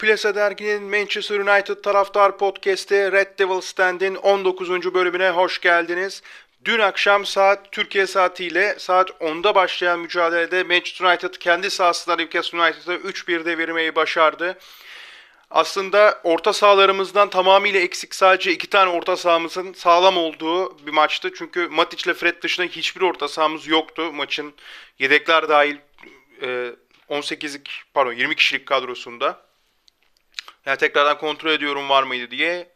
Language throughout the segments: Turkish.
Plasa Dergi'nin Manchester United taraftar podcast'i Red Devil Stand'in 19. bölümüne hoş geldiniz. Dün akşam saat Türkiye saatiyle saat 10'da başlayan mücadelede Manchester United kendi sahasında Newcastle United'a 3-1 devirmeyi başardı. Aslında orta sahalarımızdan tamamıyla eksik sadece iki tane orta sahamızın sağlam olduğu bir maçtı. Çünkü Matic ile Fred dışında hiçbir orta sahamız yoktu maçın yedekler dahil 18'lik pardon 20 kişilik kadrosunda. Yani tekrardan kontrol ediyorum var mıydı diye.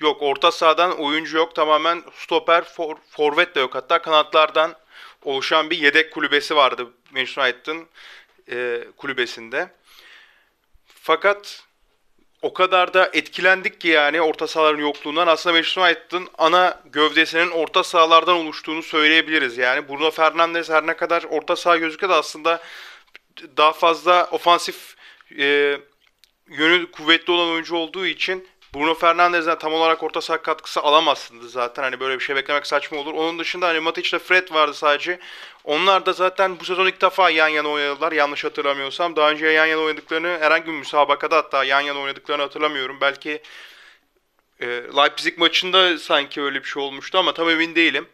Yok orta sahadan oyuncu yok. Tamamen stoper, for, forvet de yok. Hatta kanatlardan oluşan bir yedek kulübesi vardı Manchester United'ın e, kulübesinde. Fakat o kadar da etkilendik ki yani orta sahaların yokluğundan aslında Manchester United'ın ana gövdesinin orta sahalardan oluştuğunu söyleyebiliriz. Yani Bruno Fernandes her ne kadar orta saha gözüküyor da aslında daha fazla ofansif e, yönü kuvvetli olan oyuncu olduğu için Bruno Fernandes'den tam olarak orta saha katkısı alamazsınız zaten. Hani böyle bir şey beklemek saçma olur. Onun dışında hani Matic ile Fred vardı sadece. Onlar da zaten bu sezon ilk defa yan yana oynadılar. Yanlış hatırlamıyorsam. Daha önce yan yana oynadıklarını herhangi bir müsabakada hatta yan yana oynadıklarını hatırlamıyorum. Belki e, Leipzig maçında sanki öyle bir şey olmuştu ama tam emin değilim.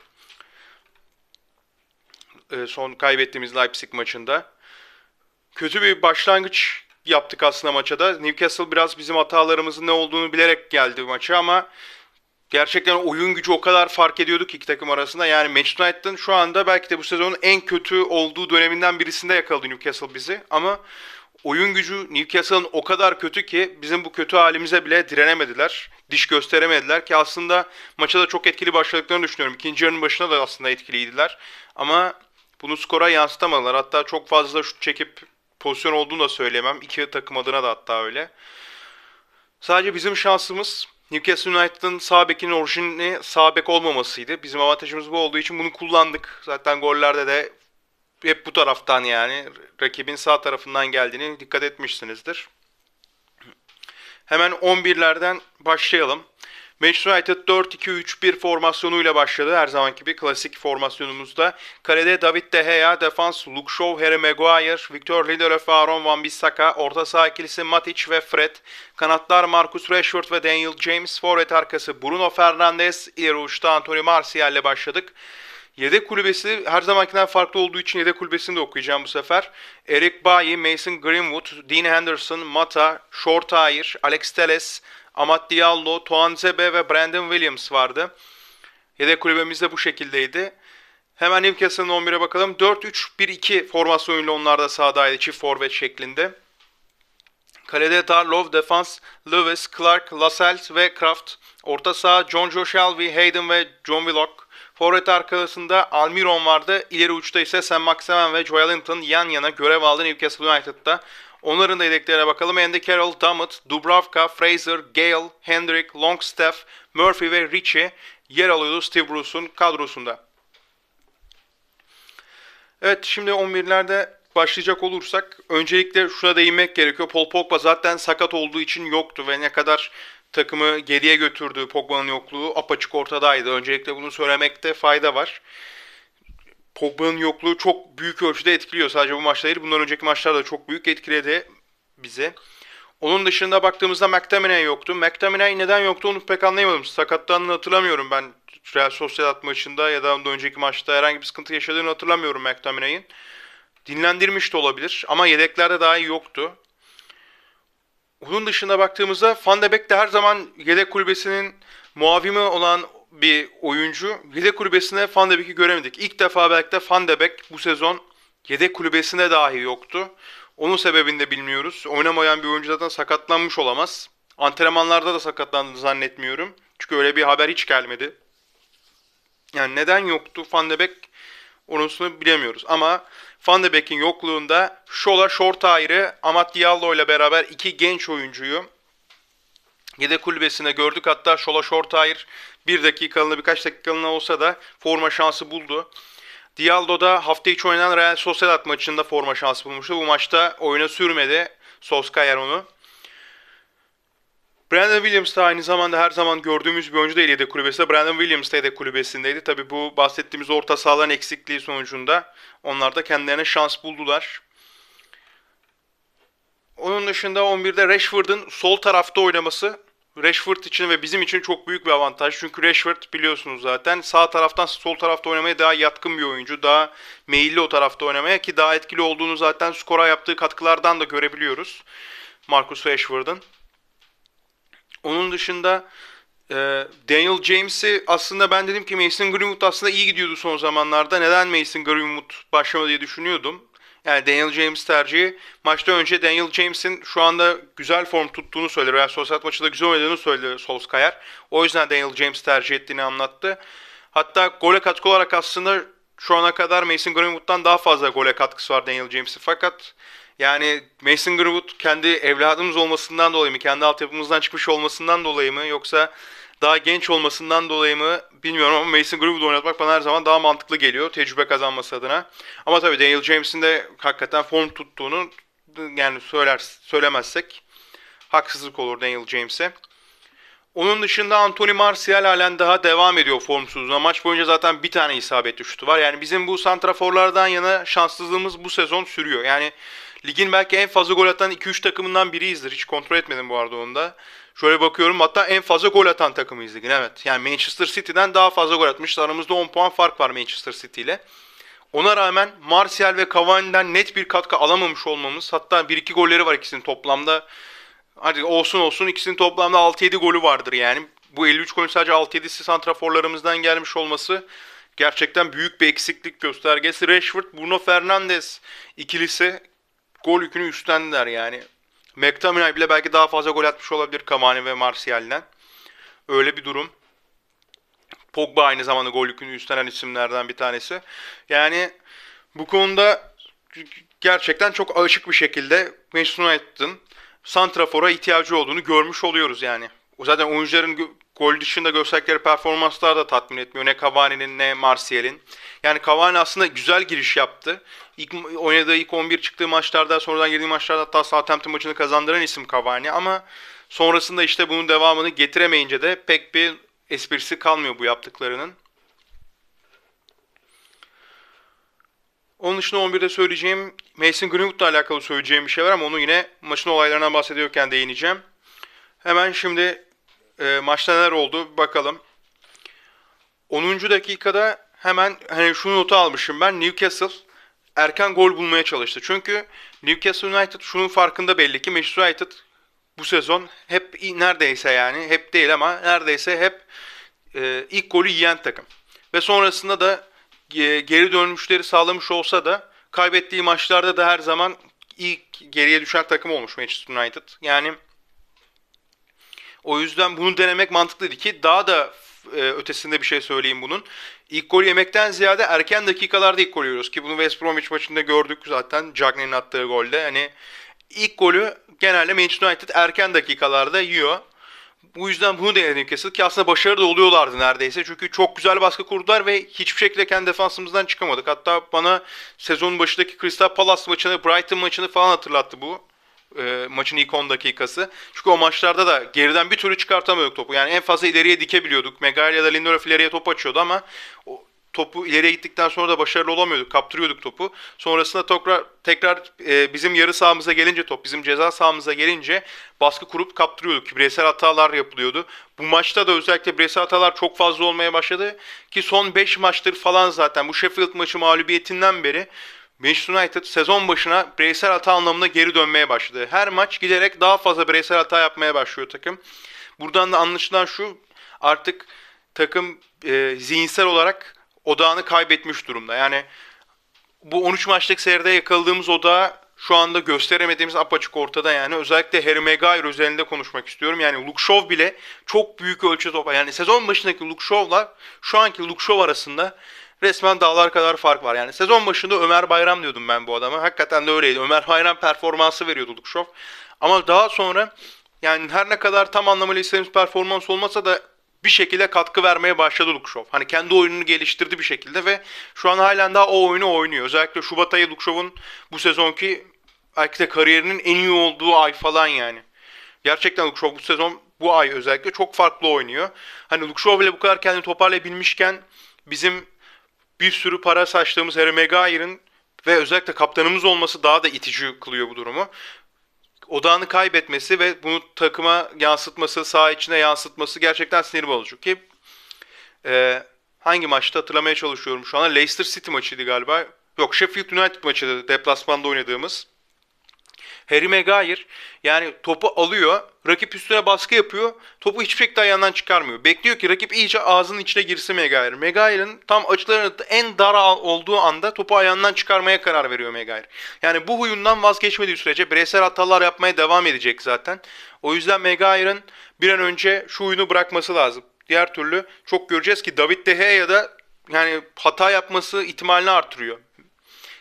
E, son kaybettiğimiz Leipzig maçında. Kötü bir başlangıç yaptık aslında maça da. Newcastle biraz bizim hatalarımızın ne olduğunu bilerek geldi maça ama gerçekten oyun gücü o kadar fark ediyordu ki iki takım arasında. Yani Manchester United'ın şu anda belki de bu sezonun en kötü olduğu döneminden birisinde yakaladı Newcastle bizi. Ama oyun gücü Newcastle'ın o kadar kötü ki bizim bu kötü halimize bile direnemediler. Diş gösteremediler ki aslında maça da çok etkili başladıklarını düşünüyorum. İkinci yarının başına da aslında etkiliydiler. Ama bunu skora yansıtamadılar. Hatta çok fazla şut çekip pozisyon olduğunu da söyleyemem. İki takım adına da hatta öyle. Sadece bizim şansımız Newcastle United'ın sağ bekinin orijini sağ bek olmamasıydı. Bizim avantajımız bu olduğu için bunu kullandık. Zaten gollerde de hep bu taraftan yani rakibin sağ tarafından geldiğini dikkat etmişsinizdir. Hemen 11'lerden başlayalım. Manchester United 4-2-3-1 formasyonuyla başladı. Her zamanki gibi klasik formasyonumuzda. Kalede David De Gea, defans Luke Shaw, Harry Maguire, Victor Lindelof ve Aaron Wan-Bissaka, orta saha ikilisi Matic ve Fred, kanatlar Marcus Rashford ve Daniel James, forvet arkası Bruno Fernandes, ileri uçta Anthony Martial ile başladık. Yedek kulübesi her zamankinden farklı olduğu için yedek kulübesini de okuyacağım bu sefer. Eric Bailly, Mason Greenwood, Dean Henderson, Mata, Shortire, Alex Telles, Amat Diallo, Toanzebe ve Brandon Williams vardı. Yedek kulübemiz de bu şekildeydi. Hemen Newcastle'ın 11'e bakalım. 4-3-1-2 formasyonuyla onlar da sahadaydı çift forvet şeklinde. Kalede Darlov, defans Lewis, Clark, Lascelles ve Kraft. Orta saha John Joe Shelby, Hayden ve John Willock. Forvet arkasında Almiron vardı. İleri uçta ise Sam Maximen ve Joelinton yan yana görev aldı Newcastle United'da. Onların da yedeklerine bakalım. Andy Carroll, Dummett, Dubravka, Fraser, Gale, Hendrick, Longstaff, Murphy ve Richie yer alıyordu Steve Bruce'un kadrosunda. Evet şimdi 11'lerde başlayacak olursak öncelikle şuna değinmek gerekiyor. Paul Pogba zaten sakat olduğu için yoktu ve ne kadar takımı geriye götürdüğü Pogba'nın yokluğu apaçık ortadaydı. Öncelikle bunu söylemekte fayda var. Pogba'nın yokluğu çok büyük ölçüde etkiliyor. Sadece bu maçta değil, bundan önceki maçlarda çok büyük etkiledi bizi. Onun dışında baktığımızda McTominay yoktu. McTominay neden yoktu onu pek anlayamadım. Sakatlandığını hatırlamıyorum ben Real Sociedad maçında ya da ondan önceki maçta herhangi bir sıkıntı yaşadığını hatırlamıyorum McTominay'in. Dinlendirmiş de olabilir ama yedeklerde daha iyi yoktu. Onun dışında baktığımızda Van de Beek de her zaman yedek kulübesinin muavimi olan bir oyuncu. Yedek kulübesinde Van de Beek'i göremedik. İlk defa belki de Van de Beek bu sezon yedek kulübesinde dahi yoktu. Onun sebebini de bilmiyoruz. Oynamayan bir oyuncu zaten sakatlanmış olamaz. Antrenmanlarda da sakatlandığını zannetmiyorum. Çünkü öyle bir haber hiç gelmedi. Yani neden yoktu Van de Beek onusunu bilemiyoruz. Ama Van de Beek'in yokluğunda Şola Short ayrı Amat Diallo ile beraber iki genç oyuncuyu yedek kulübesinde gördük. Hatta Şola Short ayrı bir dakikalığına birkaç dakikalığına olsa da forma şansı buldu. Diallo da hafta içi oynanan Real Sociedad maçında forma şansı bulmuştu. Bu maçta oyuna sürmedi Solskjaer onu. Brandon Williams da aynı zamanda her zaman gördüğümüz bir oyuncu değil yedek kulübesinde. Brandon Williams da yedek kulübesindeydi. Tabi bu bahsettiğimiz orta sahaların eksikliği sonucunda onlar da kendilerine şans buldular. Onun dışında 11'de Rashford'un sol tarafta oynaması Rashford için ve bizim için çok büyük bir avantaj. Çünkü Rashford biliyorsunuz zaten sağ taraftan sol tarafta oynamaya daha yatkın bir oyuncu. Daha meyilli o tarafta oynamaya ki daha etkili olduğunu zaten skora yaptığı katkılardan da görebiliyoruz. Marcus Rashford'un. Onun dışında e, Daniel James'i aslında ben dedim ki Mason Greenwood aslında iyi gidiyordu son zamanlarda. Neden Mason Greenwood başlamadı diye düşünüyordum. Yani Daniel James tercihi. Maçta önce Daniel James'in şu anda güzel form tuttuğunu söyledi. Real Sociedad maçında güzel oynadığını söyledi Solskjaer. O yüzden Daniel James tercih ettiğini anlattı. Hatta gole katkı olarak aslında şu ana kadar Mason Greenwood'dan daha fazla gole katkısı var Daniel James'in. Fakat yani Mason Greenwood kendi evladımız olmasından dolayı mı, kendi altyapımızdan çıkmış olmasından dolayı mı yoksa daha genç olmasından dolayı mı bilmiyorum ama Mason Greenwood oynatmak bana her zaman daha mantıklı geliyor tecrübe kazanması adına. Ama tabii Daniel James'in de hakikaten form tuttuğunu yani söyler söylemezsek haksızlık olur Daniel James'e. Onun dışında Anthony Martial halen daha devam ediyor formsuzluğuna. Maç boyunca zaten bir tane isabetli şutu var. Yani bizim bu santraforlardan yana şanssızlığımız bu sezon sürüyor. Yani ligin belki en fazla gol atan 2-3 takımından biriyizdir. Hiç kontrol etmedim bu arada onu da. Şöyle bakıyorum hatta en fazla gol atan takımıyız ligin evet. Yani Manchester City'den daha fazla gol atmış. Aramızda 10 puan fark var Manchester City ile. Ona rağmen Martial ve Cavani'den net bir katkı alamamış olmamız. Hatta 1-2 golleri var ikisinin toplamda. Hadi olsun olsun ikisinin toplamda 6-7 golü vardır yani. Bu 53 golün sadece 6-7'si santraforlarımızdan gelmiş olması gerçekten büyük bir eksiklik göstergesi. Rashford, Bruno Fernandes ikilisi gol yükünü üstlendiler yani. McTominay bile belki daha fazla gol atmış olabilir Cavani ve Martial'den. Öyle bir durum. Pogba aynı zamanda gol yükünü üstlenen isimlerden bir tanesi. Yani bu konuda gerçekten çok açık bir şekilde Manchester United'ın Santrafor'a ihtiyacı olduğunu görmüş oluyoruz yani. Zaten oyuncuların gol dışında gösterdikleri performanslar da tatmin etmiyor. Ne Cavani'nin ne Martial'in. Yani Cavani aslında güzel giriş yaptı. İlk oynadığı ilk 11 çıktığı maçlarda sonradan girdiği maçlarda hatta Southampton maçını kazandıran isim Cavani ama sonrasında işte bunun devamını getiremeyince de pek bir esprisi kalmıyor bu yaptıklarının. Onun dışında 11'de söyleyeceğim Mason Greenwood'la alakalı söyleyeceğim bir şey var ama onu yine maçın olaylarından bahsediyorken değineceğim. Hemen şimdi e, maçta neler oldu bakalım. 10. dakikada hemen hani şu notu almışım ben. Newcastle erken gol bulmaya çalıştı. Çünkü Newcastle United şunun farkında belli ki Manchester United bu sezon hep neredeyse yani hep değil ama neredeyse hep e, ilk golü yiyen takım. Ve sonrasında da e, geri dönmüşleri sağlamış olsa da kaybettiği maçlarda da her zaman ilk geriye düşen takım olmuş Manchester United. Yani o yüzden bunu denemek mantıklıydı ki daha da e, ötesinde bir şey söyleyeyim bunun. İlk gol yemekten ziyade erken dakikalarda ilk gol yiyoruz ki bunu West Bromwich maçında gördük zaten Cagney'in attığı golde. Hani ilk golü genelde Manchester United erken dakikalarda yiyor. Bu yüzden bunu denedi Newcastle ki aslında başarılı da oluyorlardı neredeyse. Çünkü çok güzel baskı kurdular ve hiçbir şekilde kendi defansımızdan çıkamadık. Hatta bana sezonun başındaki Crystal Palace maçını, Brighton maçını falan hatırlattı bu e, maçın ilk 10 dakikası. Çünkü o maçlarda da geriden bir türlü çıkartamıyorduk topu. Yani en fazla ileriye dikebiliyorduk. Megal ya da Lindelof ileriye top açıyordu ama o, topu ileriye gittikten sonra da başarılı olamıyorduk. Kaptırıyorduk topu. Sonrasında tekrar tekrar e, bizim yarı sahamıza gelince top, bizim ceza sahamıza gelince baskı kurup kaptırıyorduk. Bireysel hatalar yapılıyordu. Bu maçta da özellikle bireysel hatalar çok fazla olmaya başladı. Ki son 5 maçtır falan zaten bu Sheffield maçı mağlubiyetinden beri Manchester United sezon başına bireysel hata anlamında geri dönmeye başladı. Her maç giderek daha fazla bireysel hata yapmaya başlıyor takım. Buradan da anlaşılan şu artık takım e, zihinsel olarak odağını kaybetmiş durumda. Yani bu 13 maçlık seride yakaladığımız odağı şu anda gösteremediğimiz apaçık ortada yani. Özellikle Harry Maguire üzerinde konuşmak istiyorum. Yani Luke Shaw bile çok büyük ölçüde topa. Yani sezon başındaki Luke Shaw'la şu anki Luke Shaw arasında resmen dağlar kadar fark var. Yani sezon başında Ömer Bayram diyordum ben bu adama. Hakikaten de öyleydi. Ömer Bayram performansı veriyordu Lukşov. Ama daha sonra yani her ne kadar tam anlamıyla istediğimiz performans olmasa da bir şekilde katkı vermeye başladı Lukşov. Hani kendi oyununu geliştirdi bir şekilde ve şu an halen daha o oyunu oynuyor. Özellikle Şubat ayı Lukşov'un bu sezonki belki de kariyerinin en iyi olduğu ay falan yani. Gerçekten Lukşov bu sezon bu ay özellikle çok farklı oynuyor. Hani Lukşov bile bu kadar kendini toparlayabilmişken bizim bir sürü para saçtığımız Harry Maguire'ın ve özellikle kaptanımız olması daha da itici kılıyor bu durumu. odağını kaybetmesi ve bunu takıma yansıtması, saha içine yansıtması gerçekten sinir bozucu ki e, hangi maçta hatırlamaya çalışıyorum şu anda. Leicester City maçıydı galiba. Yok Sheffield United maçıydı deplasmanda oynadığımız. Harry Maguire yani topu alıyor, rakip üstüne baskı yapıyor, topu hiçbir şekilde ayağından çıkarmıyor. Bekliyor ki rakip iyice ağzının içine girsin Maguire. Maguire'ın tam açılarının en dar olduğu anda topu ayağından çıkarmaya karar veriyor Maguire. Yani bu huyundan vazgeçmediği sürece bireysel hatalar yapmaya devam edecek zaten. O yüzden Maguire'ın bir an önce şu huyunu bırakması lazım. Diğer türlü çok göreceğiz ki David De Gea da yani hata yapması ihtimalini artırıyor.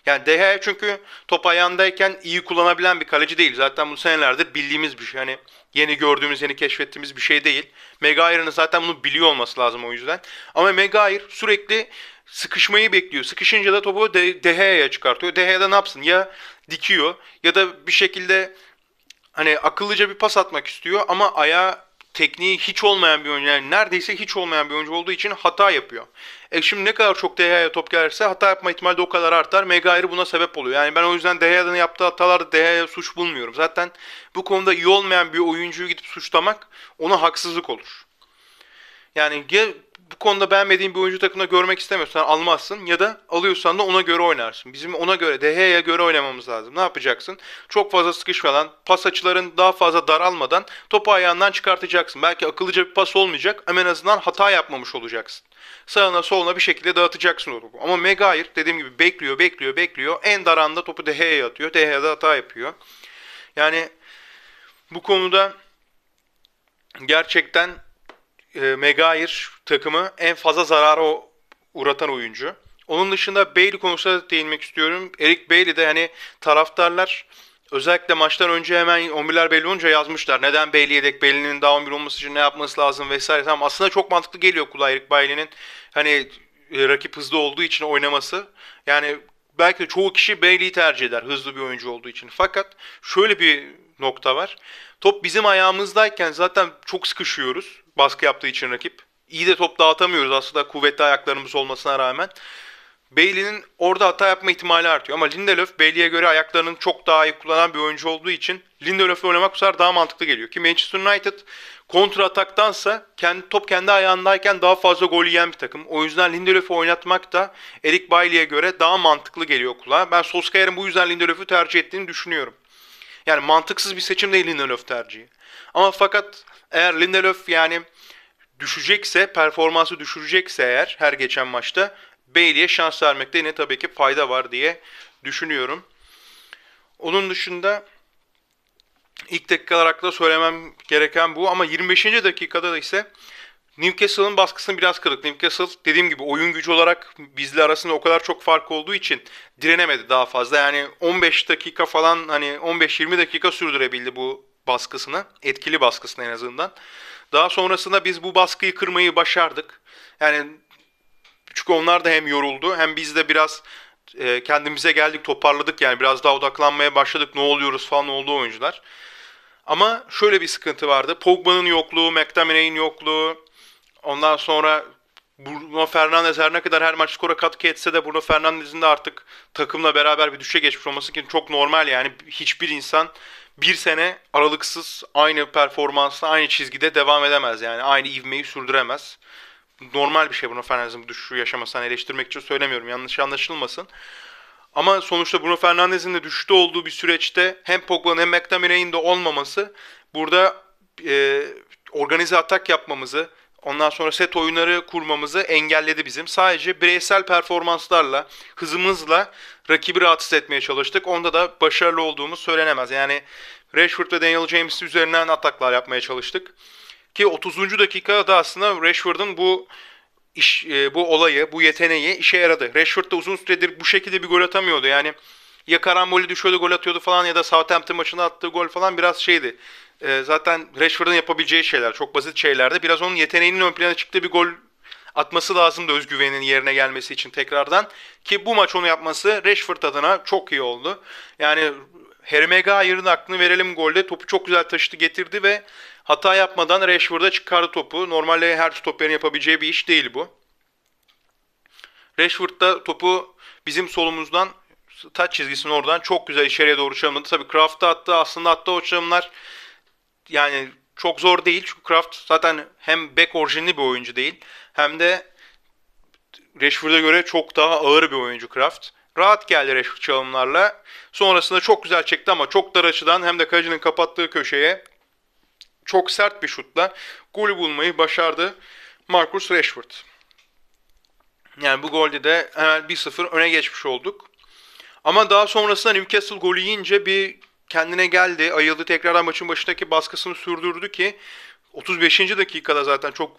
Yani De çünkü top ayağındayken iyi kullanabilen bir kaleci değil. Zaten bu senelerdir bildiğimiz bir şey. Hani yeni gördüğümüz, yeni keşfettiğimiz bir şey değil. Maguire'ın zaten bunu biliyor olması lazım o yüzden. Ama Maguire sürekli sıkışmayı bekliyor. Sıkışınca da topu De, çıkartıyor. De Gea da ne yapsın? Ya dikiyor ya da bir şekilde hani akıllıca bir pas atmak istiyor ama ayağı tekniği hiç olmayan bir oyuncu yani neredeyse hiç olmayan bir oyuncu olduğu için hata yapıyor. E şimdi ne kadar çok Deha'ya top gelirse hata yapma ihtimali de o kadar artar. Megairi buna sebep oluyor. Yani ben o yüzden Deha'nın yaptığı hatalarda Deha'ya suç bulmuyorum. Zaten bu konuda iyi olmayan bir oyuncuyu gidip suçlamak ona haksızlık olur. Yani ya bu konuda beğenmediğin bir oyuncu takımda görmek istemiyorsan almazsın ya da alıyorsan da ona göre oynarsın. Bizim ona göre Deha'ya göre oynamamız lazım. Ne yapacaksın? Çok fazla sıkışmadan, pas açıların daha fazla daralmadan topu ayağından çıkartacaksın. Belki akıllıca bir pas olmayacak ama en azından hata yapmamış olacaksın. Sağına soluna bir şekilde dağıtacaksın topu. Ama Megair dediğim gibi bekliyor, bekliyor, bekliyor. En daranda topu Deha'ya atıyor. Deha da hata yapıyor. Yani bu konuda gerçekten e, Megair takımı en fazla zarara uğratan oyuncu. Onun dışında Bailey konusunda değinmek istiyorum. Eric Bailey de hani taraftarlar özellikle maçtan önce hemen 11'ler belli olunca yazmışlar. Neden Bailey yedek? Bailey'nin daha 11 olması için ne yapması lazım vesaire. Tamam aslında çok mantıklı geliyor kulağa Eric Bailey'nin hani e, rakip hızlı olduğu için oynaması. Yani belki de çoğu kişi Bailey'i tercih eder hızlı bir oyuncu olduğu için. Fakat şöyle bir nokta var. Top bizim ayağımızdayken zaten çok sıkışıyoruz baskı yaptığı için rakip. İyi de top dağıtamıyoruz aslında kuvvetli ayaklarımız olmasına rağmen. Bailey'nin orada hata yapma ihtimali artıyor. Ama Lindelöf Bailey'e göre ayaklarının çok daha iyi kullanan bir oyuncu olduğu için Lindelöf'le oynamak bu sefer daha mantıklı geliyor. Ki Manchester United kontra ataktansa kendi, top kendi ayağındayken daha fazla gol yiyen bir takım. O yüzden Lindelöf'ü oynatmak da Eric Bailey'e göre daha mantıklı geliyor kulağa. Ben Solskjaer'in bu yüzden Lindelöf'ü tercih ettiğini düşünüyorum. Yani mantıksız bir seçim değil Lindelöf tercihi. Ama fakat eğer Lindelöf yani düşecekse, performansı düşürecekse eğer her geçen maçta Bailey'e şans vermekte yine tabii ki fayda var diye düşünüyorum. Onun dışında ilk dakikalar hakkında söylemem gereken bu ama 25. dakikada da ise Newcastle'ın baskısını biraz kırdık. Newcastle dediğim gibi oyun gücü olarak bizle arasında o kadar çok fark olduğu için direnemedi daha fazla. Yani 15 dakika falan hani 15-20 dakika sürdürebildi bu baskısını. Etkili baskısını en azından. Daha sonrasında biz bu baskıyı kırmayı başardık. Yani çünkü onlar da hem yoruldu hem biz de biraz e, kendimize geldik toparladık yani biraz daha odaklanmaya başladık ne oluyoruz falan oldu oyuncular. Ama şöyle bir sıkıntı vardı. Pogba'nın yokluğu, McTominay'in yokluğu, ondan sonra Bruno Fernandes her ne kadar her maç skora katkı etse de Bruno Fernandes'in de artık takımla beraber bir düşe geçmiş olması ki çok normal yani hiçbir insan bir sene aralıksız aynı performansla aynı çizgide devam edemez yani aynı ivmeyi sürdüremez normal bir şey Bruno Fernandes'in düşüşü yaşamasını eleştirmek için söylemiyorum. Yanlış anlaşılmasın. Ama sonuçta Bruno Fernandes'in de düşüşte olduğu bir süreçte hem Pogba'nın hem McTominay'in de olmaması burada e, organize atak yapmamızı, ondan sonra set oyunları kurmamızı engelledi bizim. Sadece bireysel performanslarla, hızımızla rakibi rahatsız etmeye çalıştık. Onda da başarılı olduğumuz söylenemez. Yani Rashford ve Daniel James üzerinden ataklar yapmaya çalıştık. Ki 30. dakikada aslında Rashford'un bu iş, e, bu olayı, bu yeteneği işe yaradı. Rashford da uzun süredir bu şekilde bir gol atamıyordu. Yani ya karambolü düşüyordu gol atıyordu falan ya da Southampton maçında attığı gol falan biraz şeydi. E, zaten Rashford'un yapabileceği şeyler çok basit şeylerdi. Biraz onun yeteneğinin ön plana çıktığı bir gol atması lazımdı özgüvenin yerine gelmesi için tekrardan. Ki bu maç onu yapması Rashford adına çok iyi oldu. Yani Harry Maguire'ın aklını verelim golde topu çok güzel taşıdı getirdi ve Hata yapmadan Rashford'a çıkardı topu. Normalde her stoperin yapabileceği bir iş değil bu. Rashford da topu bizim solumuzdan taç çizgisinin oradan çok güzel içeriye doğru çalımladı. Tabii Kraft'ta attı aslında attığı o çalımlar yani çok zor değil. Çünkü Kraft zaten hem back orijinli bir oyuncu değil hem de Rashford'a göre çok daha ağır bir oyuncu Kraft. Rahat geldi Rashford çalımlarla. Sonrasında çok güzel çekti ama çok dar açıdan hem de kalecinin kapattığı köşeye çok sert bir şutla golü bulmayı başardı Marcus Rashford. Yani bu golde de hemen 1-0 öne geçmiş olduk. Ama daha sonrasında Newcastle golü yiyince bir kendine geldi. Ayıldı tekrardan maçın başındaki baskısını sürdürdü ki 35. dakikada zaten çok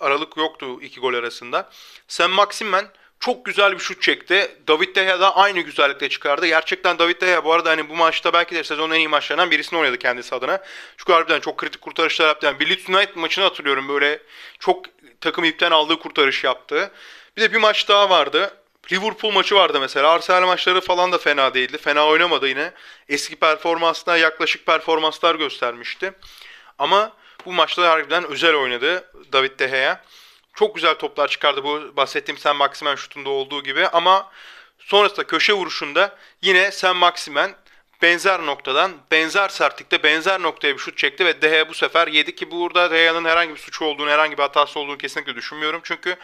aralık yoktu iki gol arasında. Sam Maximen çok güzel bir şut çekti. David De Gea da aynı güzellikle çıkardı. Gerçekten David De Gea bu arada hani bu maçta belki de sezonun en iyi maçlarından birisini oynadı kendisi adına. Çünkü harbiden çok kritik kurtarışlar yaptı. Yani bir Leeds United maçını hatırlıyorum böyle çok takım ipten aldığı kurtarış yaptı. Bir de bir maç daha vardı. Liverpool maçı vardı mesela. Arsenal maçları falan da fena değildi. Fena oynamadı yine. Eski performansına yaklaşık performanslar göstermişti. Ama bu maçta harbiden özel oynadı David De Gea. Çok güzel toplar çıkardı bu bahsettiğim Sen Maximen şutunda olduğu gibi ama sonrasında köşe vuruşunda yine Sen Maximen benzer noktadan, benzer sertlikte, benzer noktaya bir şut çekti ve De Gea bu sefer yedi ki burada De Gea'nın herhangi bir suçu olduğunu, herhangi bir hatası olduğunu kesinlikle düşünmüyorum. Çünkü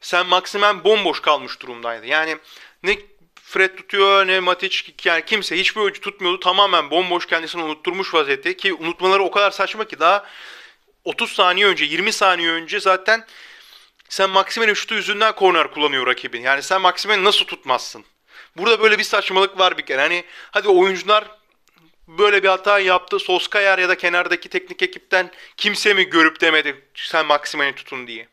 Sen Maximen bomboş kalmış durumdaydı. Yani ne Fred tutuyor ne Matic yani kimse hiçbir oyuncu tutmuyordu. Tamamen bomboş kendisini unutturmuş vaziyette ki unutmaları o kadar saçma ki daha 30 saniye önce 20 saniye önce zaten sen Maximen'in şutu yüzünden korner kullanıyor rakibin. Yani sen Maximen'i nasıl tutmazsın? Burada böyle bir saçmalık var bir kere. Hani hadi oyuncular böyle bir hata yaptı. Soskayar ya da kenardaki teknik ekipten kimse mi görüp demedi sen Maximen'i tutun diye.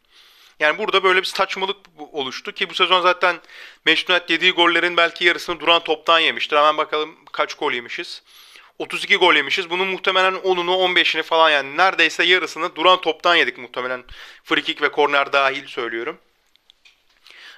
Yani burada böyle bir saçmalık oluştu ki bu sezon zaten United yediği gollerin belki yarısını duran toptan yemiştir. Hemen bakalım kaç gol yemişiz. 32 gol yemişiz. Bunun muhtemelen 10'unu 15'ini falan yani neredeyse yarısını duran toptan yedik muhtemelen. Free kick ve korner dahil söylüyorum.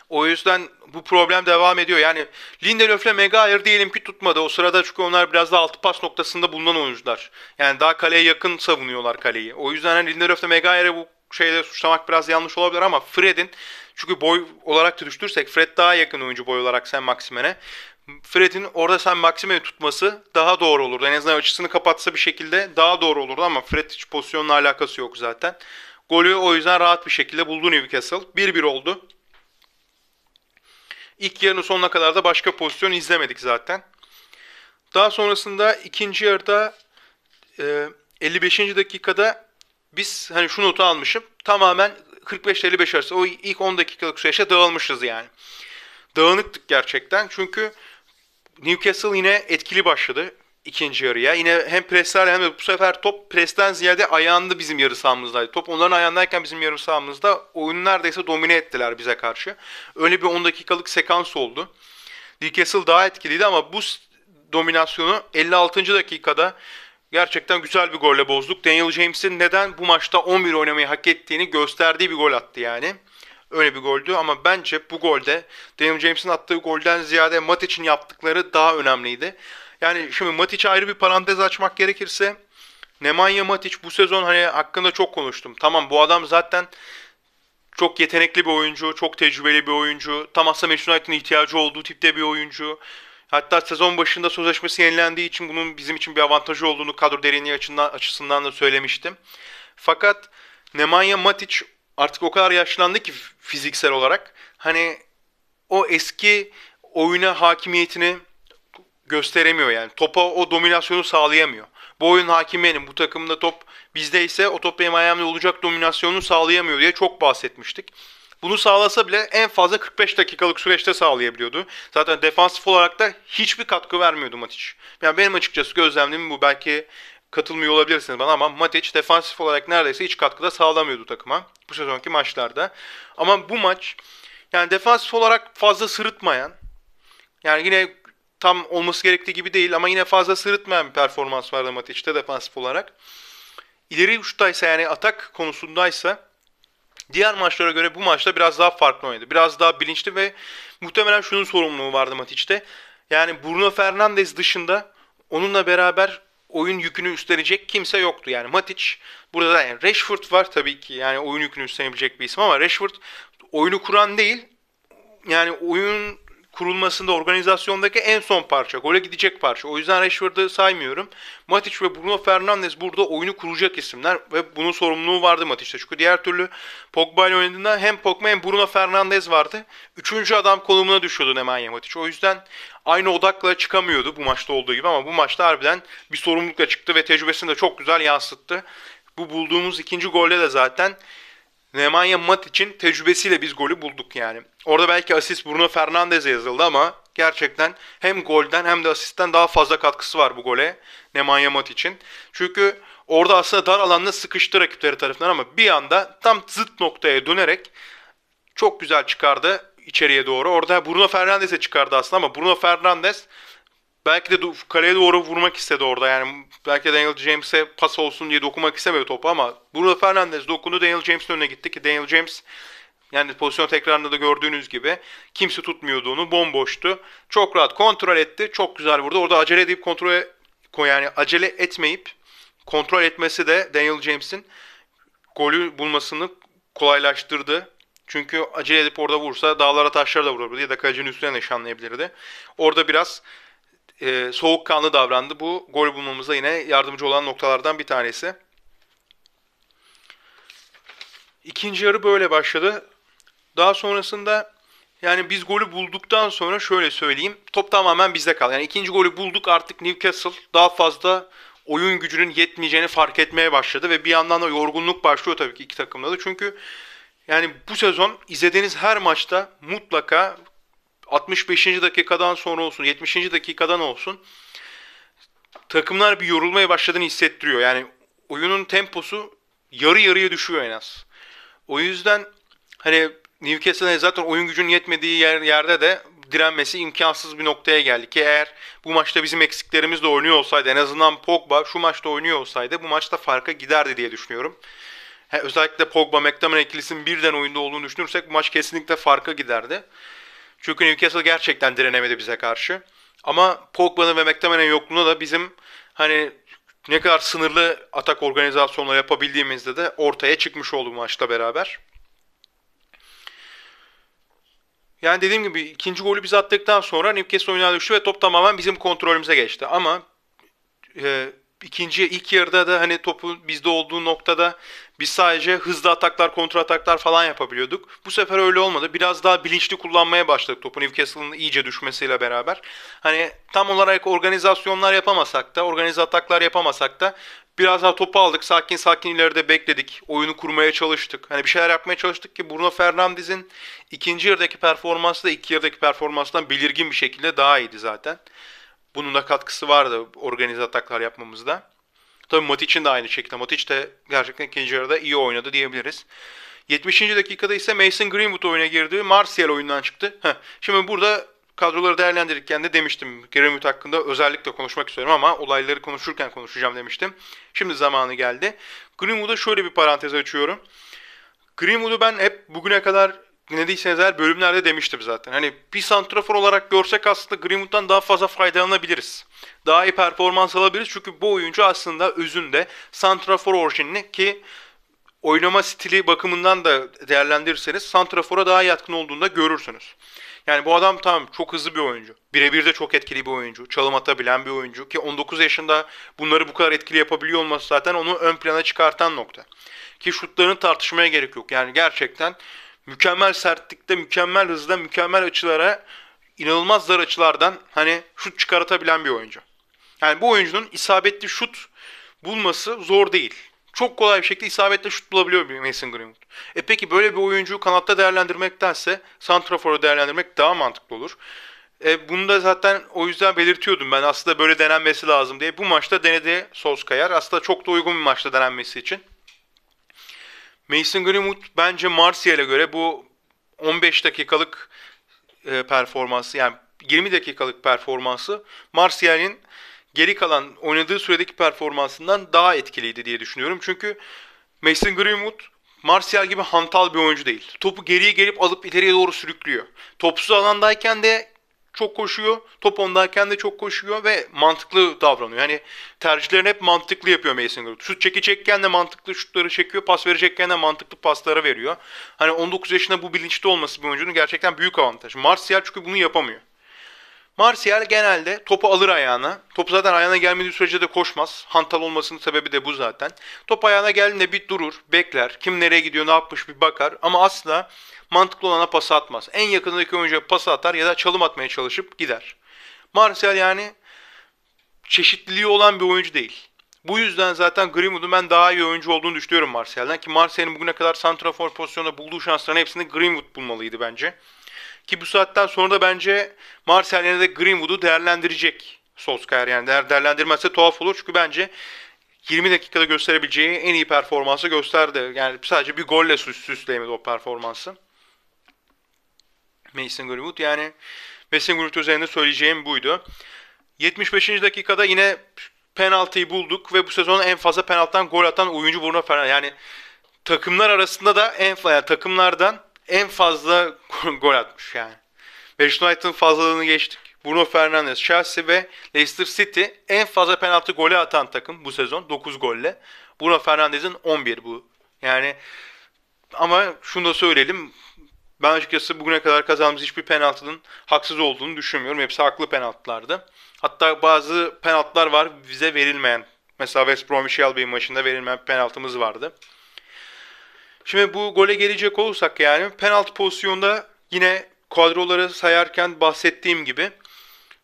O yüzden bu problem devam ediyor. Yani Lindelöf ile Maguire diyelim ki tutmadı. O sırada çünkü onlar biraz daha altı pas noktasında bulunan oyuncular. Yani daha kaleye yakın savunuyorlar kaleyi. O yüzden hani Lindelöf ile Maguire'ı bu şeyde suçlamak biraz yanlış olabilir ama Fred'in çünkü boy olarak da düştürsek Fred daha yakın oyuncu boy olarak Sen Maximen'e. Fred'in orada sen Maxime'yi tutması daha doğru olurdu. En azından açısını kapatsa bir şekilde daha doğru olurdu ama Fred hiç pozisyonla alakası yok zaten. Golü o yüzden rahat bir şekilde buldu Newcastle. 1-1 oldu. İlk yarının sonuna kadar da başka pozisyon izlemedik zaten. Daha sonrasında ikinci yarıda 55. dakikada biz hani şu notu almışım. Tamamen 45 55 arası o ilk 10 dakikalık süreçte dağılmışız yani. Dağınıktık gerçekten çünkü Newcastle yine etkili başladı ikinci yarıya. Yine hem preslerle hem de bu sefer top presten ziyade ayağında bizim yarı sahamızdaydı. Top onların ayağındayken bizim yarı sahamızda oyunu neredeyse domine ettiler bize karşı. Öyle bir 10 dakikalık sekans oldu. Newcastle daha etkiliydi ama bu dominasyonu 56. dakikada gerçekten güzel bir golle bozduk. Daniel James'in neden bu maçta 11 oynamayı hak ettiğini gösterdiği bir gol attı yani. Öyle bir goldü ama bence bu golde Daniel James'in attığı golden ziyade Matic'in yaptıkları daha önemliydi. Yani şimdi Matic ayrı bir parantez açmak gerekirse Nemanja Matic bu sezon hani hakkında çok konuştum. Tamam bu adam zaten çok yetenekli bir oyuncu, çok tecrübeli bir oyuncu. Tam aslında Manchester United'ın ihtiyacı olduğu tipte bir oyuncu. Hatta sezon başında sözleşmesi yenilendiği için bunun bizim için bir avantajı olduğunu kadro derinliği açısından, açısından da söylemiştim. Fakat Nemanja Matic artık o kadar yaşlandı ki fiziksel olarak. Hani o eski oyuna hakimiyetini gösteremiyor yani. Topa o dominasyonu sağlayamıyor. Bu oyun hakim benim. Bu takımda top bizdeyse o top benim ayağımda olacak dominasyonu sağlayamıyor diye çok bahsetmiştik. Bunu sağlasa bile en fazla 45 dakikalık süreçte sağlayabiliyordu. Zaten defansif olarak da hiçbir katkı vermiyordu Matic. Yani benim açıkçası gözlemlerim bu. Belki katılmıyor olabilirsiniz bana ama Matic defansif olarak neredeyse hiç katkıda sağlamıyordu takıma bu sezonki maçlarda. Ama bu maç yani defansif olarak fazla sırıtmayan yani yine tam olması gerektiği gibi değil ama yine fazla sırıtmayan bir performans vardı Matic'te defansif olarak. İleri uçtaysa yani atak konusundaysa diğer maçlara göre bu maçta biraz daha farklı oynadı. Biraz daha bilinçli ve muhtemelen şunun sorumluluğu vardı Matic'te. Yani Bruno Fernandes dışında onunla beraber oyun yükünü üstlenecek kimse yoktu. Yani Matic burada da yani Rashford var tabii ki yani oyun yükünü üstlenebilecek bir isim ama Rashford oyunu kuran değil. Yani oyun kurulmasında organizasyondaki en son parça. Gole gidecek parça. O yüzden Rashford'u saymıyorum. Matic ve Bruno Fernandes burada oyunu kuracak isimler ve bunun sorumluluğu vardı Matic'te. Çünkü diğer türlü Pogba ile oynadığında hem Pogba hem Bruno Fernandes vardı. Üçüncü adam konumuna düşüyordu Nemanja Matic. O yüzden aynı odakla çıkamıyordu bu maçta olduğu gibi ama bu maçta harbiden bir sorumlulukla çıktı ve tecrübesini de çok güzel yansıttı. Bu bulduğumuz ikinci golde de zaten Nemanja Matic'in tecrübesiyle biz golü bulduk yani. Orada belki asist Bruno Fernandes'e yazıldı ama gerçekten hem golden hem de asistten daha fazla katkısı var bu gole Nemanja Matic'in. Çünkü orada aslında dar alanda sıkıştı rakipleri tarafından ama bir anda tam zıt noktaya dönerek çok güzel çıkardı içeriye doğru. Orada Bruno Fernandes'e çıkardı aslında ama Bruno Fernandes belki de kaleye doğru vurmak istedi orada. Yani belki de Daniel James'e pas olsun diye dokunmak istemedi topu ama Bruno Fernandes dokundu Daniel James'in önüne gitti ki Daniel James yani pozisyon tekrarında da gördüğünüz gibi kimse tutmuyordu onu. Bomboştu. Çok rahat kontrol etti. Çok güzel vurdu. Orada acele edip kontrol yani acele etmeyip kontrol etmesi de Daniel James'in golü bulmasını kolaylaştırdı. Çünkü acele edip orada vursa dağlara taşlara da vururdu ya da kalecinin üstüne nişanlayabilirdi. Orada biraz e, soğukkanlı davrandı. Bu gol bulmamıza yine yardımcı olan noktalardan bir tanesi. İkinci yarı böyle başladı. Daha sonrasında yani biz golü bulduktan sonra şöyle söyleyeyim. Top tamamen bizde kaldı. Yani ikinci golü bulduk artık Newcastle daha fazla oyun gücünün yetmeyeceğini fark etmeye başladı. Ve bir yandan da yorgunluk başlıyor tabii ki iki takımda da. Çünkü yani bu sezon izlediğiniz her maçta mutlaka 65. dakikadan sonra olsun, 70. dakikadan olsun takımlar bir yorulmaya başladığını hissettiriyor. Yani oyunun temposu yarı yarıya düşüyor en az. O yüzden hani Newcastle'ın zaten oyun gücünün yetmediği yer, yerde de direnmesi imkansız bir noktaya geldi ki eğer bu maçta bizim eksiklerimiz de oynuyor olsaydı en azından Pogba şu maçta oynuyor olsaydı bu maçta farka giderdi diye düşünüyorum. He, özellikle Pogba McTominay ikilisinin birden oyunda olduğunu düşünürsek bu maç kesinlikle farka giderdi. Çünkü Newcastle gerçekten direnemedi bize karşı. Ama Pogba'nın ve McTominay'ın yokluğunda da bizim hani ne kadar sınırlı atak organizasyonla yapabildiğimizde de ortaya çıkmış oldu maçla beraber. Yani dediğim gibi ikinci golü biz attıktan sonra Newcastle oyuna düştü ve top tamamen bizim kontrolümüze geçti. Ama e, ikinci ilk yarıda da hani topu bizde olduğu noktada biz sadece hızlı ataklar, kontra ataklar falan yapabiliyorduk. Bu sefer öyle olmadı. Biraz daha bilinçli kullanmaya başladık topu Newcastle'ın iyice düşmesiyle beraber. Hani tam olarak organizasyonlar yapamasak da, organize ataklar yapamasak da biraz daha topu aldık. Sakin sakin ileride bekledik. Oyunu kurmaya çalıştık. Hani bir şeyler yapmaya çalıştık ki Bruno Fernandes'in ikinci yarıdaki performansı da ilk yarıdaki performansından belirgin bir şekilde daha iyiydi zaten. Bunun da katkısı vardı organize ataklar yapmamızda. Tabii Matic'in de aynı şekilde. Matic de gerçekten ikinci yarıda iyi oynadı diyebiliriz. 70. dakikada ise Mason Greenwood oyuna girdi. Martial oyundan çıktı. Heh. Şimdi burada kadroları değerlendirirken de demiştim Greenwood hakkında özellikle konuşmak istiyorum ama olayları konuşurken konuşacağım demiştim. Şimdi zamanı geldi. Greenwood'a şöyle bir parantez açıyorum. Greenwood'u ben hep bugüne kadar dinlediyseniz eğer bölümlerde demiştim zaten. Hani bir santrafor olarak görsek aslında Greenwood'dan daha fazla faydalanabiliriz. Daha iyi performans alabiliriz çünkü bu oyuncu aslında özünde santrafor orijinli ki oynama stili bakımından da değerlendirirseniz santrafora daha yatkın olduğunu da görürsünüz. Yani bu adam tamam çok hızlı bir oyuncu. Birebir de çok etkili bir oyuncu. Çalım atabilen bir oyuncu ki 19 yaşında bunları bu kadar etkili yapabiliyor olması zaten onu ön plana çıkartan nokta. Ki şutlarını tartışmaya gerek yok. Yani gerçekten mükemmel sertlikte, mükemmel hızda, mükemmel açılara, inanılmaz dar açılardan hani şut çıkartabilen bir oyuncu. Yani bu oyuncunun isabetli şut bulması zor değil. Çok kolay bir şekilde isabetli şut bulabiliyor bir Mason Greenwood. E peki böyle bir oyuncuyu kanatta değerlendirmektense Santrafor'u değerlendirmek daha mantıklı olur. E, bunu da zaten o yüzden belirtiyordum ben aslında böyle denenmesi lazım diye. Bu maçta denedi Solskjaer. Aslında çok da uygun bir maçta denenmesi için. Mason Greenwood bence Martial'e göre bu 15 dakikalık e, performansı yani 20 dakikalık performansı Martial'in geri kalan oynadığı süredeki performansından daha etkiliydi diye düşünüyorum. Çünkü Mason Greenwood Martial gibi hantal bir oyuncu değil. Topu geriye gelip alıp ileriye doğru sürüklüyor. Topsuz alandayken de çok koşuyor. Top ondayken de çok koşuyor ve mantıklı davranıyor. Yani tercihlerini hep mantıklı yapıyor Mason Greenwood. Şut çekecekken de mantıklı şutları çekiyor. Pas verecekken de mantıklı pasları veriyor. Hani 19 yaşında bu bilinçli olması bir oyuncunun gerçekten büyük avantaj. Martial çünkü bunu yapamıyor. Martial genelde topu alır ayağına. Top zaten ayağına gelmediği sürece de koşmaz. Hantal olmasının sebebi de bu zaten. Top ayağına geldiğinde bir durur, bekler. Kim nereye gidiyor, ne yapmış bir bakar. Ama asla mantıklı olana pas atmaz. En yakındaki oyuncuya pas atar ya da çalım atmaya çalışıp gider. Martial yani çeşitliliği olan bir oyuncu değil. Bu yüzden zaten Greenwood'un ben daha iyi oyuncu olduğunu düşünüyorum Martial'den. Ki Martial'in bugüne kadar santrafor pozisyonunda bulduğu şansların hepsini Greenwood bulmalıydı bence. Ki bu saatten sonra da bence Martial yine de Greenwood'u değerlendirecek Solskjaer. Yani değer, değerlendirmezse tuhaf olur. Çünkü bence 20 dakikada gösterebileceği en iyi performansı gösterdi. Yani sadece bir golle süs süsleyemedi o performansı. Mason Greenwood. Yani Mason Greenwood üzerinde söyleyeceğim buydu. 75. dakikada yine penaltıyı bulduk ve bu sezon en fazla penaltıdan gol atan oyuncu Bruno Fernandes. Yani takımlar arasında da en yani takımlardan en fazla gol atmış yani. Manchester United'ın fazlalığını geçtik. Bruno Fernandes, Chelsea ve Leicester City en fazla penaltı golü atan takım bu sezon 9 golle. Bruno Fernandes'in 11 bu. Yani ama şunu da söyleyelim. Ben açıkçası bugüne kadar kazandığımız hiçbir penaltının haksız olduğunu düşünmüyorum. Hepsi haklı penaltılardı. Hatta bazı penaltılar var bize verilmeyen. Mesela West Bromwich Albion maçında verilmeyen penaltımız vardı. Şimdi bu gole gelecek olursak yani penaltı pozisyonda yine kadroları sayarken bahsettiğim gibi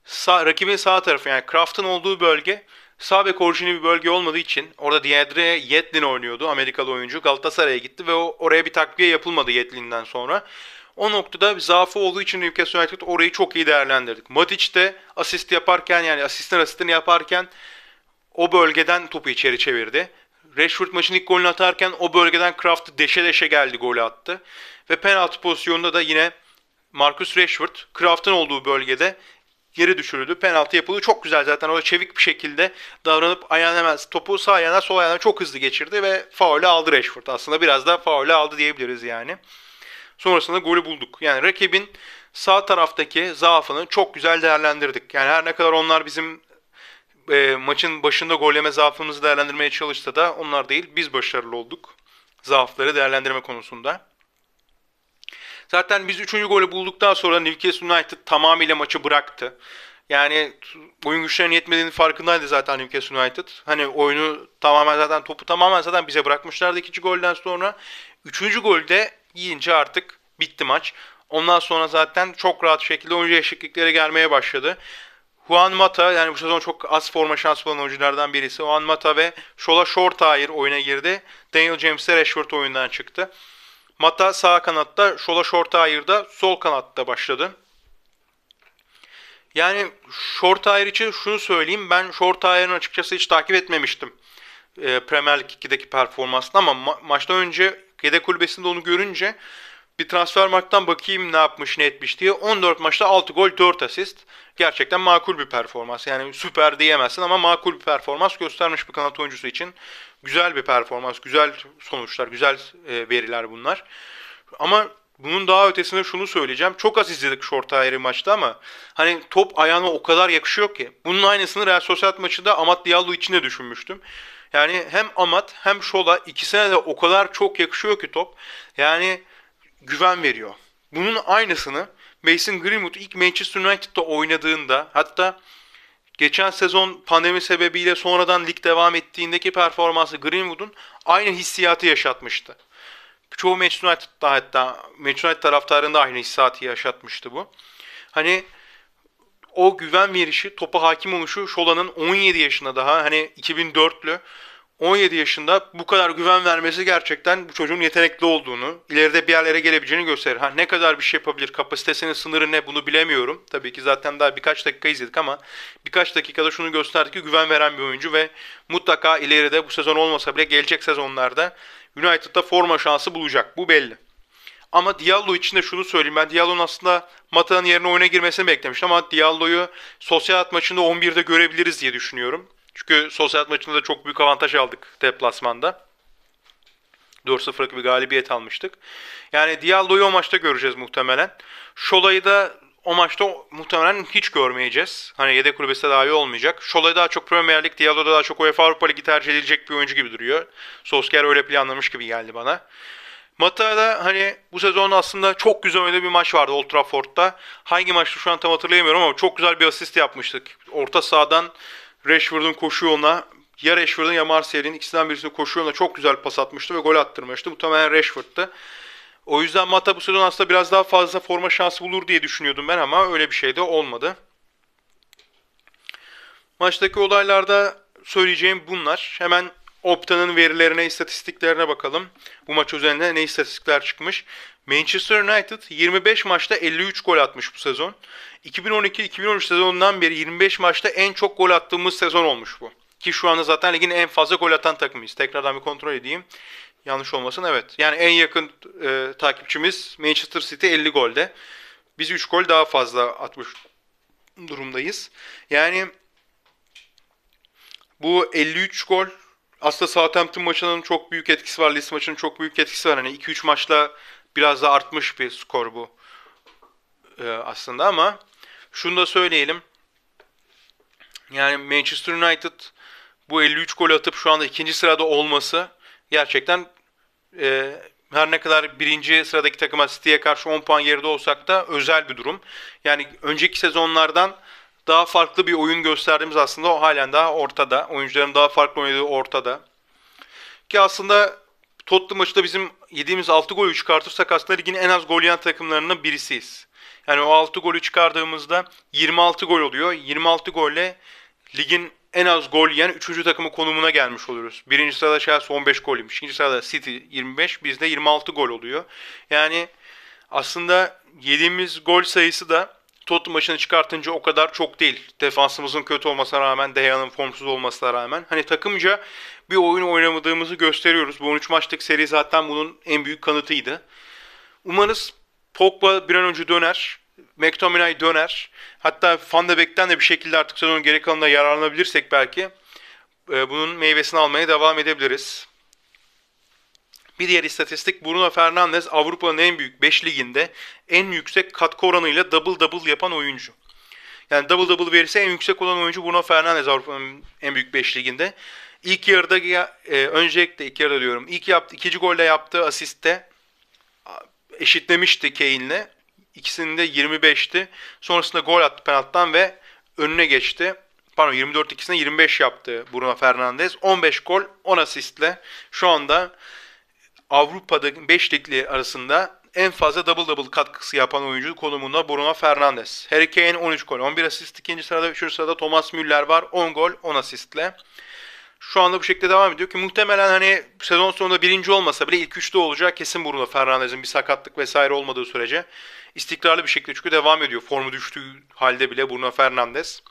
sağ, rakibin sağ tarafı yani Kraft'ın olduğu bölge sağ bek orijinli bir bölge olmadığı için orada Diedre Yetlin oynuyordu Amerikalı oyuncu Galatasaray'a gitti ve o, oraya bir takviye yapılmadı Yetlin'den sonra. O noktada bir zaafı olduğu için Newcastle United orayı çok iyi değerlendirdik. Matic de asist yaparken yani asistan asistini yaparken o bölgeden topu içeri çevirdi. Rashford maçın ilk golünü atarken o bölgeden Kraft'ı deşe deşe geldi golü attı. Ve penaltı pozisyonunda da yine Marcus Rashford Kraft'ın olduğu bölgede geri düşürüldü. Penaltı yapıldı. Çok güzel zaten. O çevik bir şekilde davranıp ayağına hemen topu sağ ayağına sol ayağına çok hızlı geçirdi ve faulü aldı Rashford. Aslında biraz da faulü aldı diyebiliriz yani. Sonrasında golü bulduk. Yani rakibin sağ taraftaki zaafını çok güzel değerlendirdik. Yani her ne kadar onlar bizim e, maçın başında gol yeme zaafımızı değerlendirmeye çalışsa da onlar değil biz başarılı olduk. Zaafları değerlendirme konusunda. Zaten biz 3. golü bulduktan sonra Newcastle United tamamıyla maçı bıraktı. Yani oyun güçlerinin yetmediğinin farkındaydı zaten Newcastle United. Hani oyunu tamamen zaten topu tamamen zaten bize bırakmışlardı ikinci golden sonra. Üçüncü golde yiyince artık bitti maç. Ondan sonra zaten çok rahat şekilde oyuncu eşitlikleri gelmeye başladı. Juan Mata yani bu sezon çok az forma şansı bulan oyunculardan birisi. Juan Mata ve Shola Shortire oyuna girdi. Daniel James de Rashford oyundan çıktı. Mata sağ kanatta, Shola Shortire'da sol kanatta başladı. Yani Shortire için şunu söyleyeyim. Ben Shortire'ın açıkçası hiç takip etmemiştim. E, Premier Lig 2'deki performansını ama ma- maçtan önce yedek kulübesinde onu görünce bir transfer marktan bakayım ne yapmış ne etmiş diye. 14 maçta 6 gol 4 asist. Gerçekten makul bir performans. Yani süper diyemezsin ama makul bir performans göstermiş bir kanat oyuncusu için. Güzel bir performans, güzel sonuçlar, güzel e, veriler bunlar. Ama bunun daha ötesinde şunu söyleyeceğim. Çok az izledik short ayarı maçta ama hani top ayağına o kadar yakışıyor ki. Bunun aynısını Real Sociedad maçında Amat Diallo için de düşünmüştüm. Yani hem Amat hem Şola ikisine de o kadar çok yakışıyor ki top. Yani güven veriyor. Bunun aynısını Mason Greenwood ilk Manchester United'da oynadığında hatta geçen sezon pandemi sebebiyle sonradan lig devam ettiğindeki performansı Greenwood'un aynı hissiyatı yaşatmıştı. Çoğu Manchester United'da hatta Manchester United taraftarında aynı hissiyatı yaşatmıştı bu. Hani o güven verişi, topa hakim oluşu Şola'nın 17 yaşında daha hani 2004'lü 17 yaşında bu kadar güven vermesi gerçekten bu çocuğun yetenekli olduğunu, ileride bir yerlere gelebileceğini gösterir. Ha ne kadar bir şey yapabilir, kapasitesinin sınırı ne bunu bilemiyorum. Tabii ki zaten daha birkaç dakika izledik ama birkaç dakikada şunu gösterdi ki güven veren bir oyuncu ve mutlaka ileride bu sezon olmasa bile gelecek sezonlarda United'da forma şansı bulacak. Bu belli. Ama Diallo için de şunu söyleyeyim. Ben Diallo'nun aslında Mata'nın yerine oyuna girmesini beklemiştim ama Diallo'yu sosyal maçında 11'de görebiliriz diye düşünüyorum. Çünkü sosyal maçında da çok büyük avantaj aldık deplasmanda. 4-0'lık bir galibiyet almıştık. Yani Diallo'yu o maçta göreceğiz muhtemelen. Şola'yı da o maçta muhtemelen hiç görmeyeceğiz. Hani yedek kulübesi de dahi olmayacak. Şolay daha çok Premier Lig, Diallo da daha çok UEFA Avrupa Ligi tercih edilecek bir oyuncu gibi duruyor. Solskjaer öyle planlamış gibi geldi bana. Mata da hani bu sezon aslında çok güzel oynadığı bir maç vardı Old Trafford'da. Hangi maçtı şu an tam hatırlayamıyorum ama çok güzel bir asist yapmıştık. Orta sahadan Rashford'un koşu yoluna ya Rashford'un ya Martial'in ikisinden birisini koşu yoluna çok güzel pas atmıştı ve gol attırmıştı. Muhtemelen Rashford'tu. O yüzden Mata bu sezon aslında biraz daha fazla forma şansı bulur diye düşünüyordum ben ama öyle bir şey de olmadı. Maçtaki olaylarda söyleyeceğim bunlar. Hemen Opta'nın verilerine, istatistiklerine bakalım. Bu maç üzerinde ne istatistikler çıkmış. Manchester United 25 maçta 53 gol atmış bu sezon. 2012-2013 sezonundan beri 25 maçta en çok gol attığımız sezon olmuş bu. Ki şu anda zaten ligin en fazla gol atan takımıyız. Tekrardan bir kontrol edeyim. Yanlış olmasın evet. Yani en yakın e, takipçimiz Manchester City 50 golde. Biz 3 gol daha fazla atmış durumdayız. Yani bu 53 gol aslında Southampton maçının çok büyük etkisi var. Leeds maçının çok büyük etkisi var. Hani 2-3 maçla biraz da artmış bir skor bu ee, aslında ama şunu da söyleyelim. Yani Manchester United bu 53 gol atıp şu anda ikinci sırada olması gerçekten e, her ne kadar birinci sıradaki takıma City'ye karşı 10 puan geride olsak da özel bir durum. Yani önceki sezonlardan daha farklı bir oyun gösterdiğimiz aslında o halen daha ortada. Oyuncuların daha farklı oynadığı ortada. Ki aslında Tottenham maçında bizim yediğimiz 6 golü çıkartırsak aslında ligin en az gol yiyen takımlarından birisiyiz. Yani o 6 golü çıkardığımızda 26 gol oluyor. 26 golle ligin en az gol yiyen 3. takımı konumuna gelmiş oluruz. Birinci sırada Chelsea 15 gol yemiş. İkinci sırada City 25. Bizde 26 gol oluyor. Yani aslında yediğimiz gol sayısı da Tottenham maçını çıkartınca o kadar çok değil. Defansımızın kötü olmasına rağmen, Deha'nın formsuz olmasına rağmen. Hani takımca bir oyun oynamadığımızı gösteriyoruz. Bu 13 maçlık seri zaten bunun en büyük kanıtıydı. Umarız Pogba bir an önce döner. McTominay döner. Hatta Van de Beek'ten de bir şekilde artık sezonun geri kalanında yararlanabilirsek belki e, bunun meyvesini almaya devam edebiliriz. Bir diğer istatistik Bruno Fernandes Avrupa'nın en büyük 5 liginde en yüksek katkı oranıyla double double yapan oyuncu. Yani double double verisi en yüksek olan oyuncu Bruno Fernandes Avrupa'nın en büyük 5 liginde. İlk yarıda e, öncelikle ilk yarıda diyorum. İlk yaptı ikinci golde yaptığı asiste eşitlemişti Kane'le. İkisinin de 25'ti. Sonrasında gol attı penaltıdan ve önüne geçti. Pardon 24 ikisine 25 yaptı Bruno Fernandes. 15 gol 10 asistle şu anda Avrupa'da 5 ligli arasında en fazla double double katkısı yapan oyuncu konumunda Bruno Fernandes. Harry Kane 13 gol, 11 asist. ikinci sırada, üçüncü sırada Thomas Müller var. 10 gol, 10 asistle. Şu anda bu şekilde devam ediyor ki muhtemelen hani sezon sonunda birinci olmasa bile ilk üçte olacak kesin Bruno Fernandes'in bir sakatlık vesaire olmadığı sürece istikrarlı bir şekilde çünkü devam ediyor. Formu düştüğü halde bile Bruno Fernandes.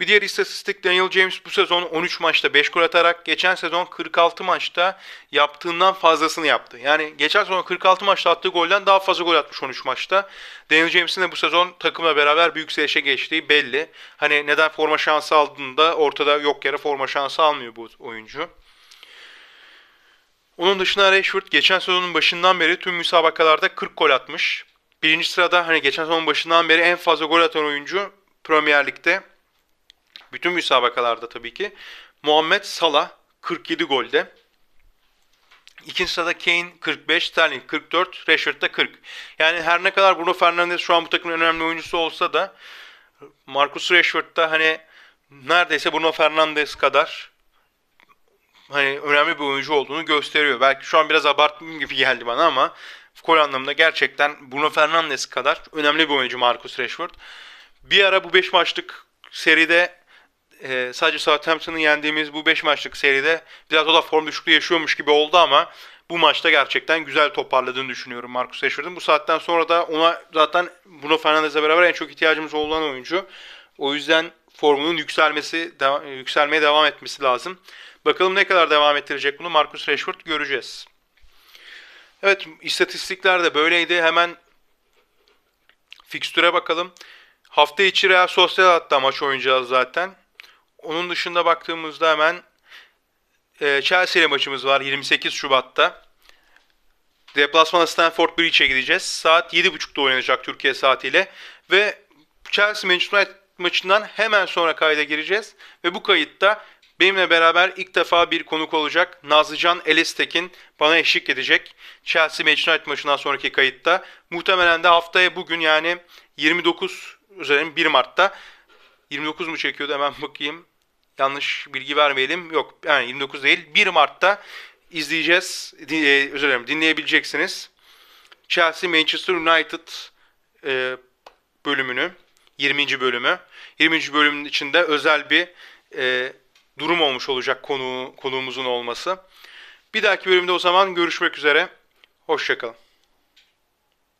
Bir diğer istatistik Daniel James bu sezon 13 maçta 5 gol atarak geçen sezon 46 maçta yaptığından fazlasını yaptı. Yani geçen sezon 46 maçta attığı golden daha fazla gol atmış 13 maçta. Daniel James'in de bu sezon takımla beraber büyük yükselişe geçtiği belli. Hani neden forma şansı aldığında ortada yok yere forma şansı almıyor bu oyuncu. Onun dışında Rashford geçen sezonun başından beri tüm müsabakalarda 40 gol atmış. Birinci sırada hani geçen sezonun başından beri en fazla gol atan oyuncu Premier Lig'de. Bütün müsabakalarda tabii ki. Muhammed Salah 47 golde. İkinci sırada Kane 45, Sterling 44, Rashford da 40. Yani her ne kadar Bruno Fernandes şu an bu takımın önemli oyuncusu olsa da Marcus Rashford da hani neredeyse Bruno Fernandes kadar hani önemli bir oyuncu olduğunu gösteriyor. Belki şu an biraz abarttım gibi geldi bana ama gol anlamında gerçekten Bruno Fernandes kadar önemli bir oyuncu Marcus Rashford. Bir ara bu 5 maçlık seride e, sadece Southampton'ın yendiğimiz bu 5 maçlık seride biraz o da form düşüklüğü yaşıyormuş gibi oldu ama bu maçta gerçekten güzel toparladığını düşünüyorum Marcus Rashford'un. Bu saatten sonra da ona zaten Bruno Fernandes'le beraber en çok ihtiyacımız olan oyuncu. O yüzden formunun yükselmesi, de, yükselmeye devam etmesi lazım. Bakalım ne kadar devam ettirecek bunu Marcus Rashford göreceğiz. Evet istatistikler de böyleydi. Hemen fikstüre bakalım. Hafta içi Real Sociedad'da maç oynayacağız zaten. Onun dışında baktığımızda hemen e, Chelsea ile maçımız var 28 Şubat'ta. Deplasmana Stamford Bridge'e gideceğiz. Saat 7.30'da oynanacak Türkiye saatiyle. Ve Chelsea Manchester United maçından hemen sonra kayda gireceğiz. Ve bu kayıtta benimle beraber ilk defa bir konuk olacak. Nazlıcan Elestekin bana eşlik edecek. Chelsea Manchester United maçından sonraki kayıtta. Muhtemelen de haftaya bugün yani 29 üzerine 1 Mart'ta 29 mu çekiyordu hemen bakayım. Yanlış bilgi vermeyelim. Yok yani 29 değil. 1 Mart'ta izleyeceğiz. Din, e, özür dilerim dinleyebileceksiniz. Chelsea Manchester United e, bölümünü 20. bölümü. 20. bölümün içinde özel bir e, durum olmuş olacak konu konuğumuzun olması. Bir dahaki bölümde o zaman görüşmek üzere. Hoşçakalın.